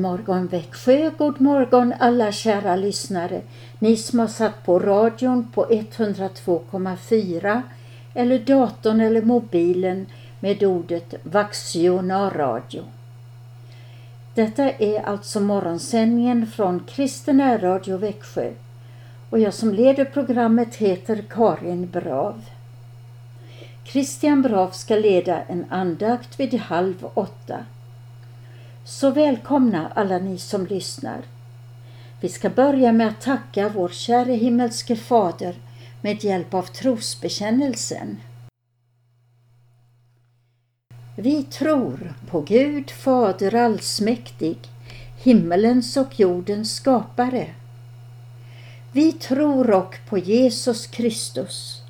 Morgon Växjö, god morgon alla kära lyssnare. Ni som har satt på radion på 102,4 eller datorn eller mobilen med ordet Vaxio radio. Detta är alltså morgonsändningen från Kristen Radio Växjö och jag som leder programmet heter Karin Brav. Christian Brav ska leda en andakt vid halv åtta. Så välkomna alla ni som lyssnar. Vi ska börja med att tacka vår käre himmelske Fader med hjälp av trosbekännelsen. Vi tror på Gud Fader allsmäktig, himmelens och jordens skapare. Vi tror och på Jesus Kristus,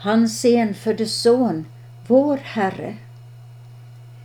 hans enfödde Son, vår Herre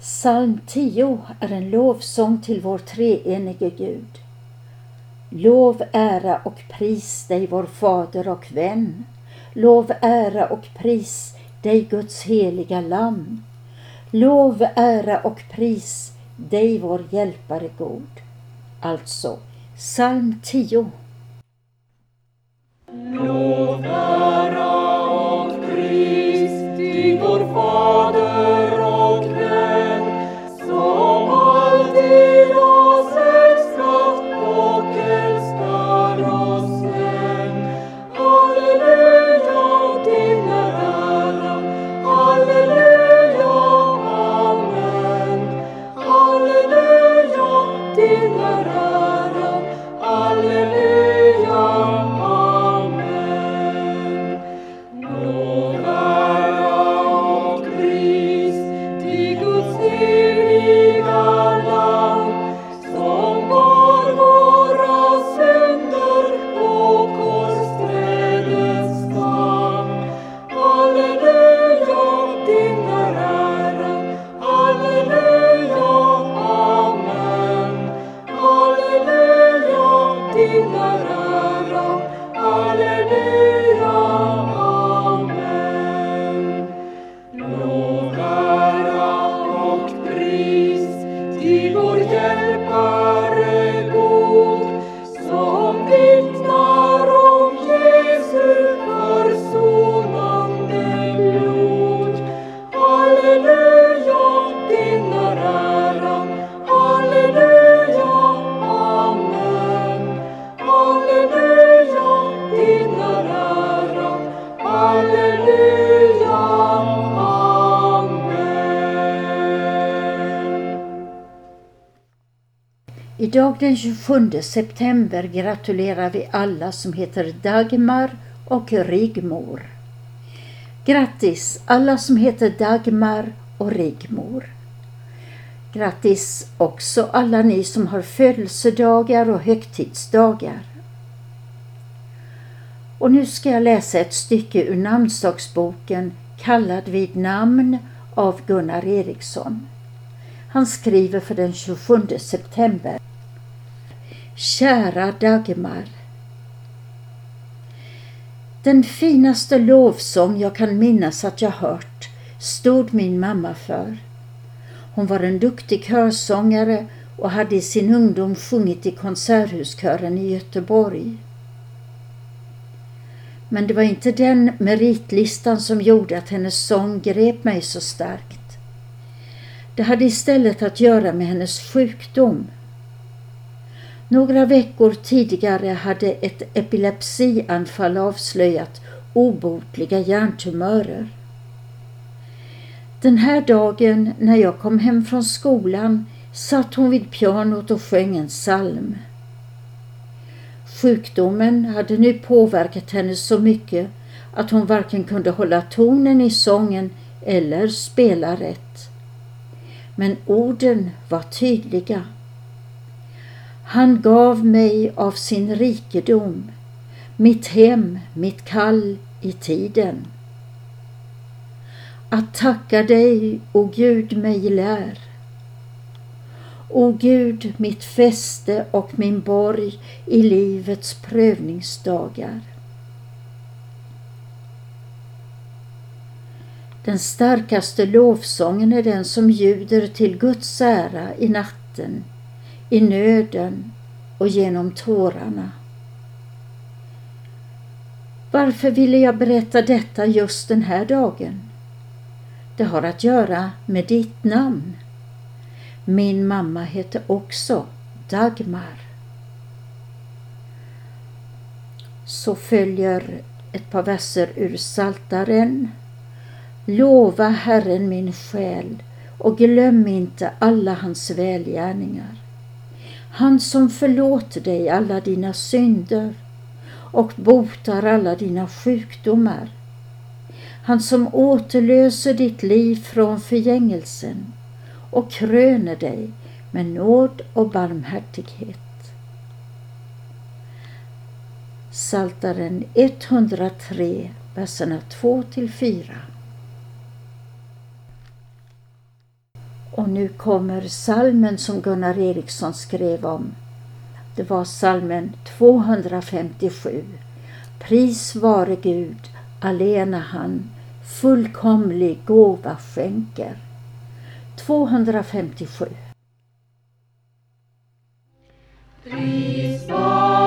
Psalm 10 är en lovsång till vår treenige Gud. Lov, ära och pris dig vår Fader och vän. Lov, ära och pris dig Guds heliga Lamm. Lov, ära och pris dig vår hjälpare god. Alltså, psalm 10. Lov, ära och pris dig vår Fader den 27 september gratulerar vi alla som heter Dagmar och Rigmor. Grattis alla som heter Dagmar och Rigmor. Grattis också alla ni som har födelsedagar och högtidsdagar. Och nu ska jag läsa ett stycke ur namnsdagsboken Kallad vid namn av Gunnar Eriksson. Han skriver för den 27 september. Kära Dagmar. Den finaste lovsång jag kan minnas att jag hört stod min mamma för. Hon var en duktig körsångare och hade i sin ungdom sjungit i Konserthuskören i Göteborg. Men det var inte den meritlistan som gjorde att hennes sång grep mig så starkt. Det hade istället att göra med hennes sjukdom några veckor tidigare hade ett epilepsianfall avslöjat obotliga hjärntumörer. Den här dagen när jag kom hem från skolan satt hon vid pianot och sjöng en psalm. Sjukdomen hade nu påverkat henne så mycket att hon varken kunde hålla tonen i sången eller spela rätt. Men orden var tydliga. Han gav mig av sin rikedom, mitt hem, mitt kall i tiden. Att tacka dig, o Gud, mig lär. O Gud, mitt fäste och min borg i livets prövningsdagar. Den starkaste lovsången är den som ljuder till Guds ära i natten, i nöden och genom tårarna. Varför ville jag berätta detta just den här dagen? Det har att göra med ditt namn. Min mamma hette också Dagmar. Så följer ett par verser ur Saltaren. Lova Herren min själ och glöm inte alla hans välgärningar. Han som förlåter dig alla dina synder och botar alla dina sjukdomar. Han som återlöser ditt liv från förgängelsen och kröner dig med nåd och barmhärtighet. Saltaren 103, verserna 2 till 4. Och nu kommer salmen som Gunnar Eriksson skrev om. Det var salmen 257. Pris vare Gud, alena han, fullkomlig gåva skänker. 257. Pris vare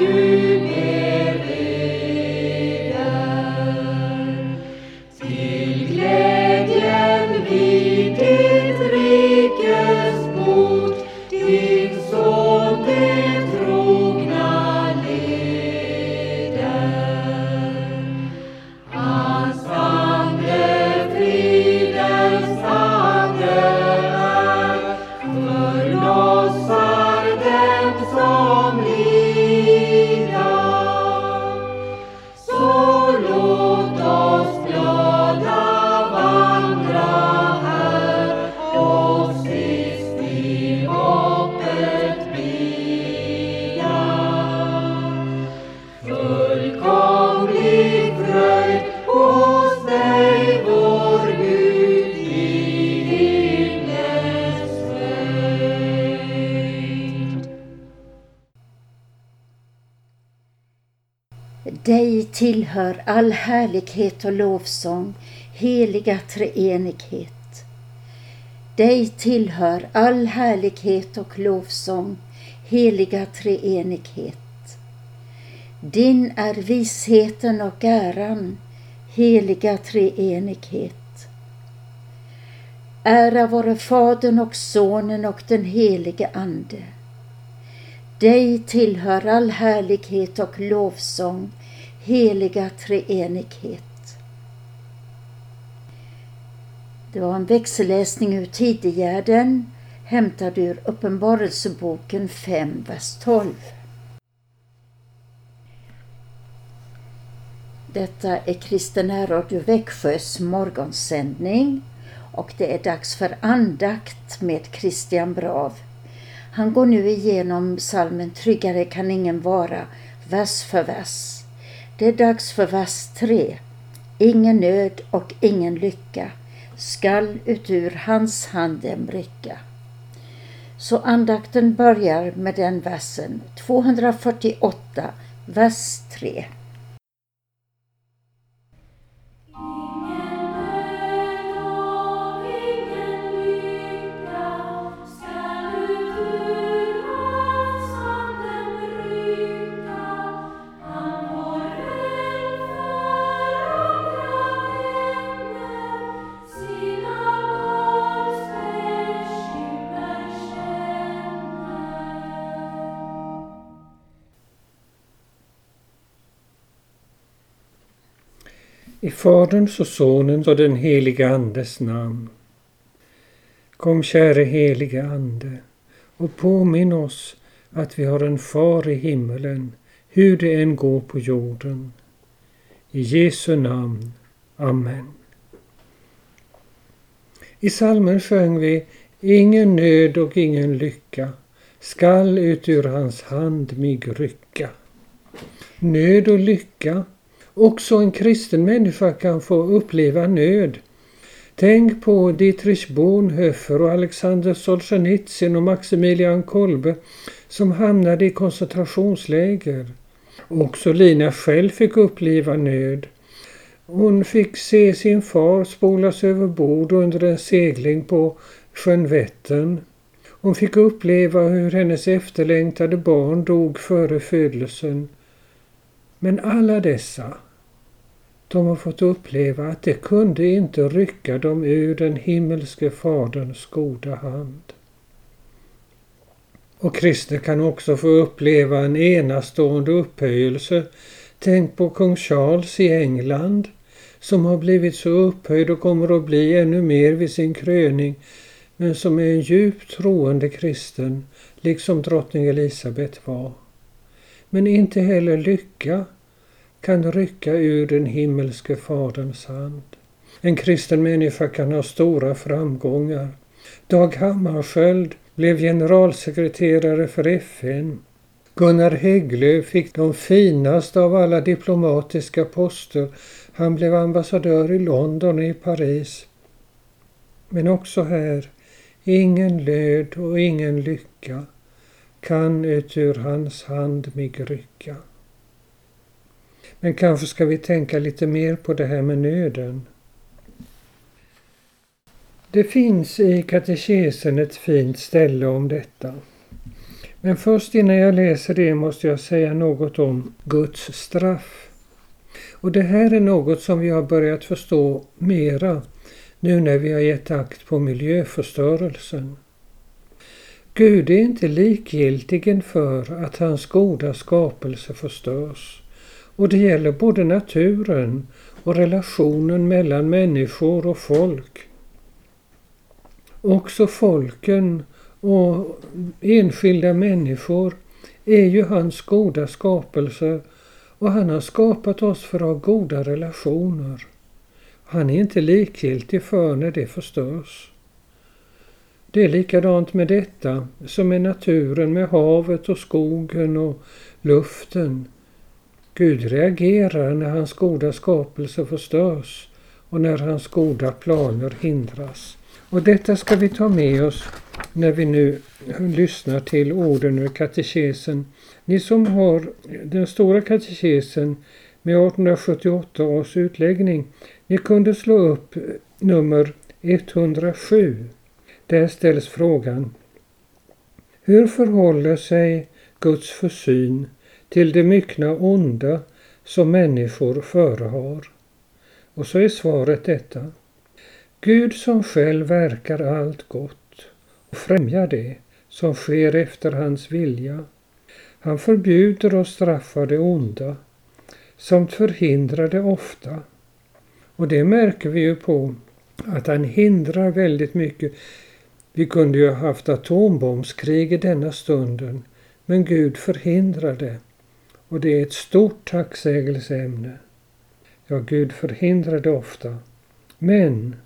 Fader, Dig tillhör all härlighet och lovsång, heliga treenighet. Dig tillhör all härlighet och lovsång, heliga treenighet. Din är visheten och äran, heliga treenighet. Ära vare Fadern och Sonen och den helige Ande. Dig tillhör all härlighet och lovsång, heliga treenighet. Det var en växelläsning ur Tidegärden hämtad ur Uppenbarelseboken 5, vers 12. Detta är Kristen Radio Växjös morgonsändning och det är dags för andakt med Christian Brav. Han går nu igenom salmen Tryggare kan ingen vara, vers för vers. Det är dags för vers 3. Ingen nöd och ingen lycka skall utur hans handen rycka. Så andakten börjar med den versen, 248, vers 3. I Faderns och Sonens och den helige Andes namn. Kom käre helige Ande och påminn oss att vi har en far i himmelen, hur det än går på jorden. I Jesu namn. Amen. I salmen sjöng vi Ingen nöd och ingen lycka skall ut ur hans hand mig rycka. Nöd och lycka Också en kristen människa kan få uppleva nöd. Tänk på Dietrich Bonhoeffer och Alexander Solzhenitsyn och Maximilian Kolbe som hamnade i koncentrationsläger. Också Lina själv fick uppleva nöd. Hon fick se sin far spolas över bord under en segling på sjön Vättern. Hon fick uppleva hur hennes efterlängtade barn dog före födelsen. Men alla dessa, de har fått uppleva att det kunde inte rycka dem ur den himmelske Faderns goda hand. Och kristna kan också få uppleva en enastående upphöjelse. Tänk på kung Charles i England som har blivit så upphöjd och kommer att bli ännu mer vid sin kröning, men som är en djupt troende kristen, liksom drottning Elisabet var. Men inte heller lycka kan rycka ur den himmelske Faderns hand. En kristen människa kan ha stora framgångar. Dag Hammarskjöld blev generalsekreterare för FN. Gunnar Hägglöf fick de finaste av alla diplomatiska poster. Han blev ambassadör i London och i Paris. Men också här, ingen löd och ingen lycka kan utur hans hand mig rycka. Men kanske ska vi tänka lite mer på det här med nöden. Det finns i katekesen ett fint ställe om detta. Men först innan jag läser det måste jag säga något om Guds straff. Och det här är något som vi har börjat förstå mera nu när vi har gett akt på miljöförstörelsen. Gud är inte likgiltig för att hans goda skapelse förstörs. Och det gäller både naturen och relationen mellan människor och folk. Också folken och enskilda människor är ju hans goda skapelse och han har skapat oss för att ha goda relationer. Han är inte likgiltig för när det förstörs. Det är likadant med detta som med naturen, med havet och skogen och luften. Gud reagerar när hans goda skapelse förstörs och när hans goda planer hindras. Och detta ska vi ta med oss när vi nu lyssnar till orden ur katekesen. Ni som har den stora katekesen med 1878 års utläggning, ni kunde slå upp nummer 107. Där ställs frågan Hur förhåller sig Guds försyn till det myckna onda som människor förehar? Och så är svaret detta. Gud som själv verkar allt gott och främjar det som sker efter hans vilja. Han förbjuder och straffar det onda samt förhindrar det ofta. Och det märker vi ju på att han hindrar väldigt mycket. Vi kunde ju ha haft atombombskrig i denna stunden men Gud förhindrar det. Och det är ett stort tacksägelseämne. Ja, Gud förhindrar det ofta. Men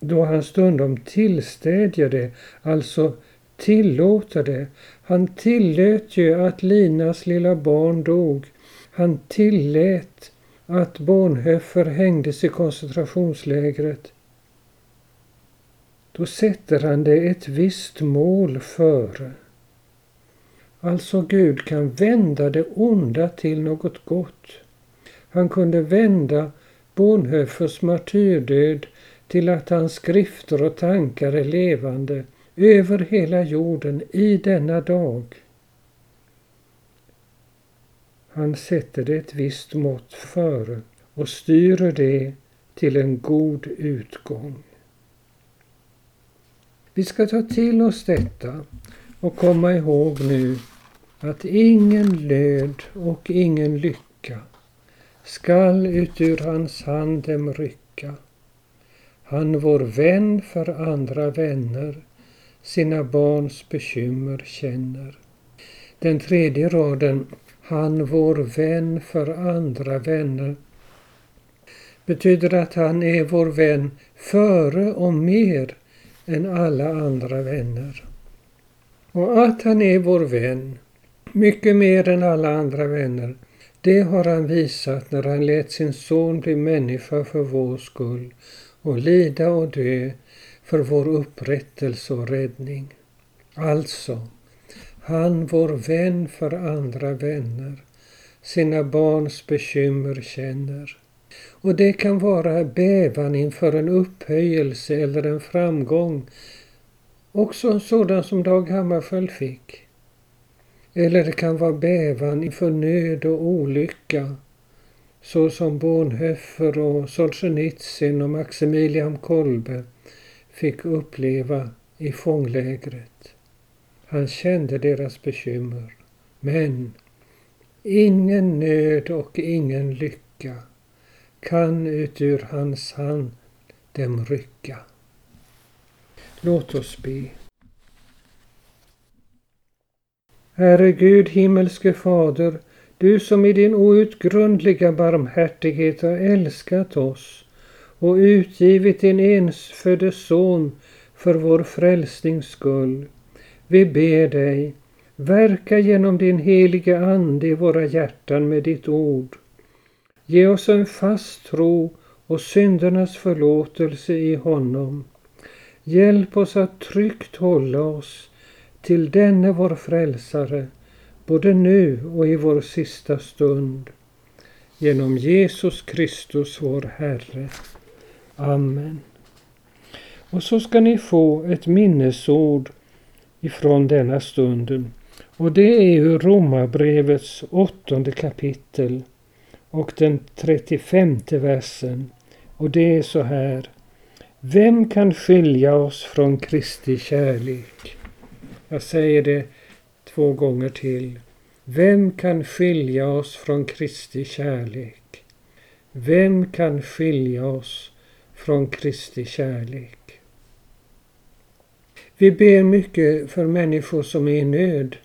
då han stundom tillstädjer det, alltså tillåter det. Han tillät ju att Linas lilla barn dog. Han tillät att Bonhoeffer hängdes i koncentrationslägret. Då sätter han det ett visst mål före. Alltså Gud kan vända det onda till något gott. Han kunde vända Bonhoeffers martyrdöd till att hans skrifter och tankar är levande över hela jorden i denna dag. Han sätter det ett visst mått före och styr det till en god utgång. Vi ska ta till oss detta och komma ihåg nu att ingen löd och ingen lycka skall utur hans hand dem rycka. Han vår vän för andra vänner sina barns bekymmer känner. Den tredje raden, han vår vän för andra vänner, betyder att han är vår vän före och mer än alla andra vänner. Och att han är vår vän, mycket mer än alla andra vänner, det har han visat när han lät sin son bli människa för vår skull och lida och dö för vår upprättelse och räddning. Alltså, han vår vän för andra vänner, sina barns bekymmer känner. Och det kan vara bävan inför en upphöjelse eller en framgång, också sådan som Dag Hammarskjöld fick. Eller det kan vara bävan inför nöd och olycka så som Bonhoeffer och Solzhenitsyn och Maximilian Kolbe fick uppleva i fånglägret. Han kände deras bekymmer. Men ingen nöd och ingen lycka kan utur hans hand dem rycka. Låt oss be. Herre Gud, himmelske Fader, du som i din outgrundliga barmhärtighet har älskat oss och utgivit din ensfödde son för vår frälsnings skull. Vi ber dig, verka genom din helige Ande i våra hjärtan med ditt ord. Ge oss en fast tro och syndernas förlåtelse i honom. Hjälp oss att tryggt hålla oss till denne vår frälsare, både nu och i vår sista stund. Genom Jesus Kristus vår Herre. Amen. Och så ska ni få ett minnesord ifrån denna stunden. Och det är ur Romarbrevets åttonde kapitel och den 35 versen. Och det är så här. Vem kan skilja oss från Kristi kärlek? Jag säger det två gånger till. Vem kan skilja oss från Kristi kärlek? Vem kan skilja oss från Kristi kärlek? Vi ber mycket för människor som är i nöd.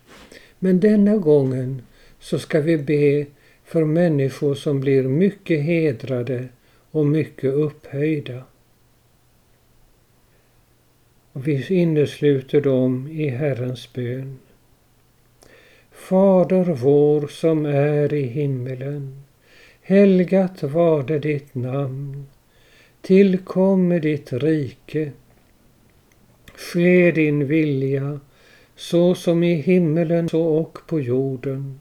Men denna gången så ska vi be för människor som blir mycket hedrade och mycket upphöjda. Och vi innesluter dem i Herrens bön. Fader vår som är i himmelen. Helgat varde ditt namn. Tillkomme ditt rike. Ske din vilja så som i himmelen så och på jorden.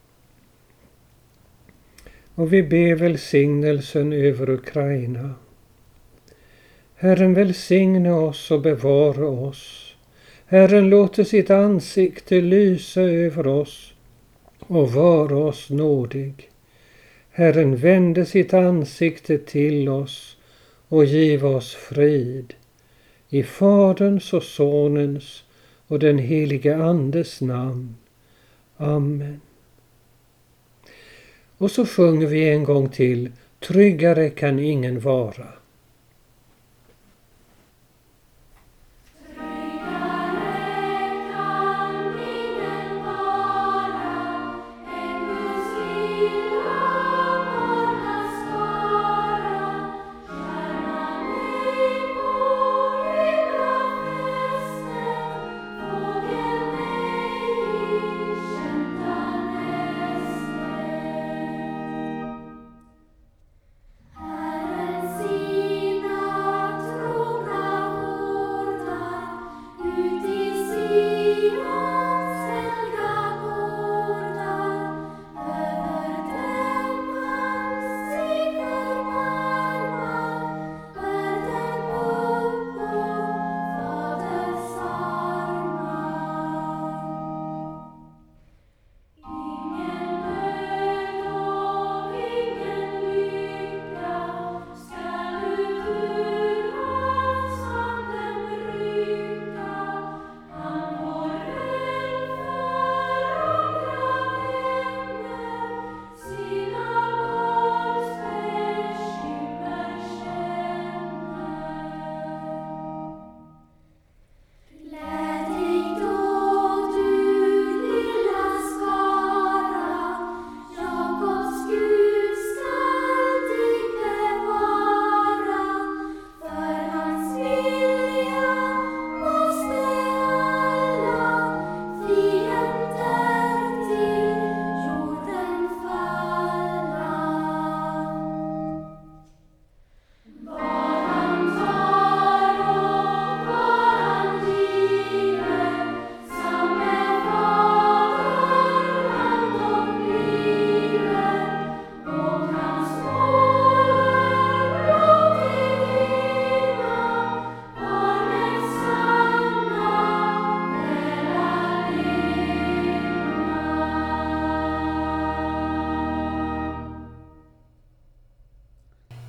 Och vi ber välsignelsen över Ukraina. Herren välsigne oss och bevara oss. Herren låter sitt ansikte lysa över oss och vara oss nådig. Herren vände sitt ansikte till oss och giv oss frid. I Faderns och Sonens och den helige Andes namn. Amen. Och så sjunger vi en gång till Tryggare kan ingen vara.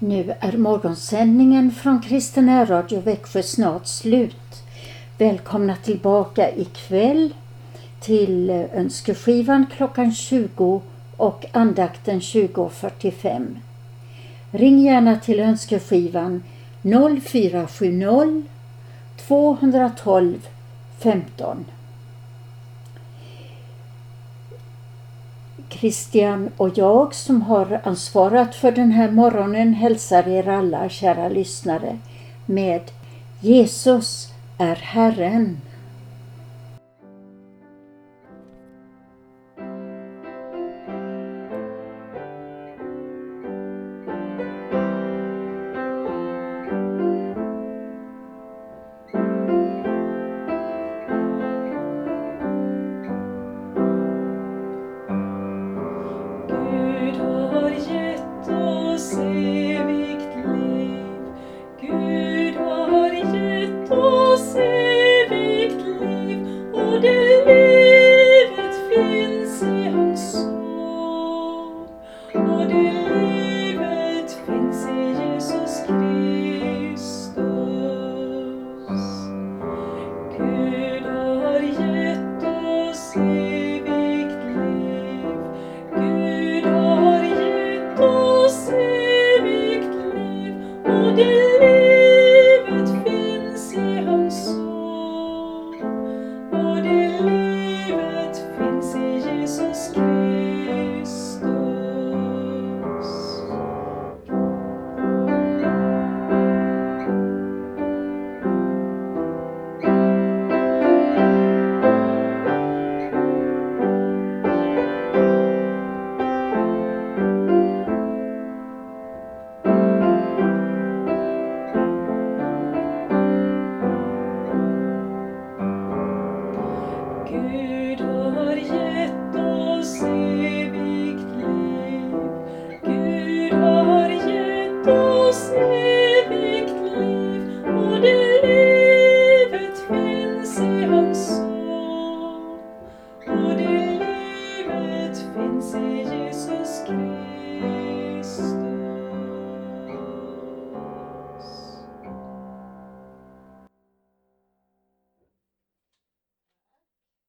Nu är morgonsändningen från Kristen Radio Växjö snart slut. Välkomna tillbaka ikväll till önskeskivan klockan 20 och andakten 20.45. Ring gärna till önskeskivan 0470 212 15. Christian och jag som har ansvarat för den här morgonen hälsar er alla kära lyssnare med Jesus är Herren.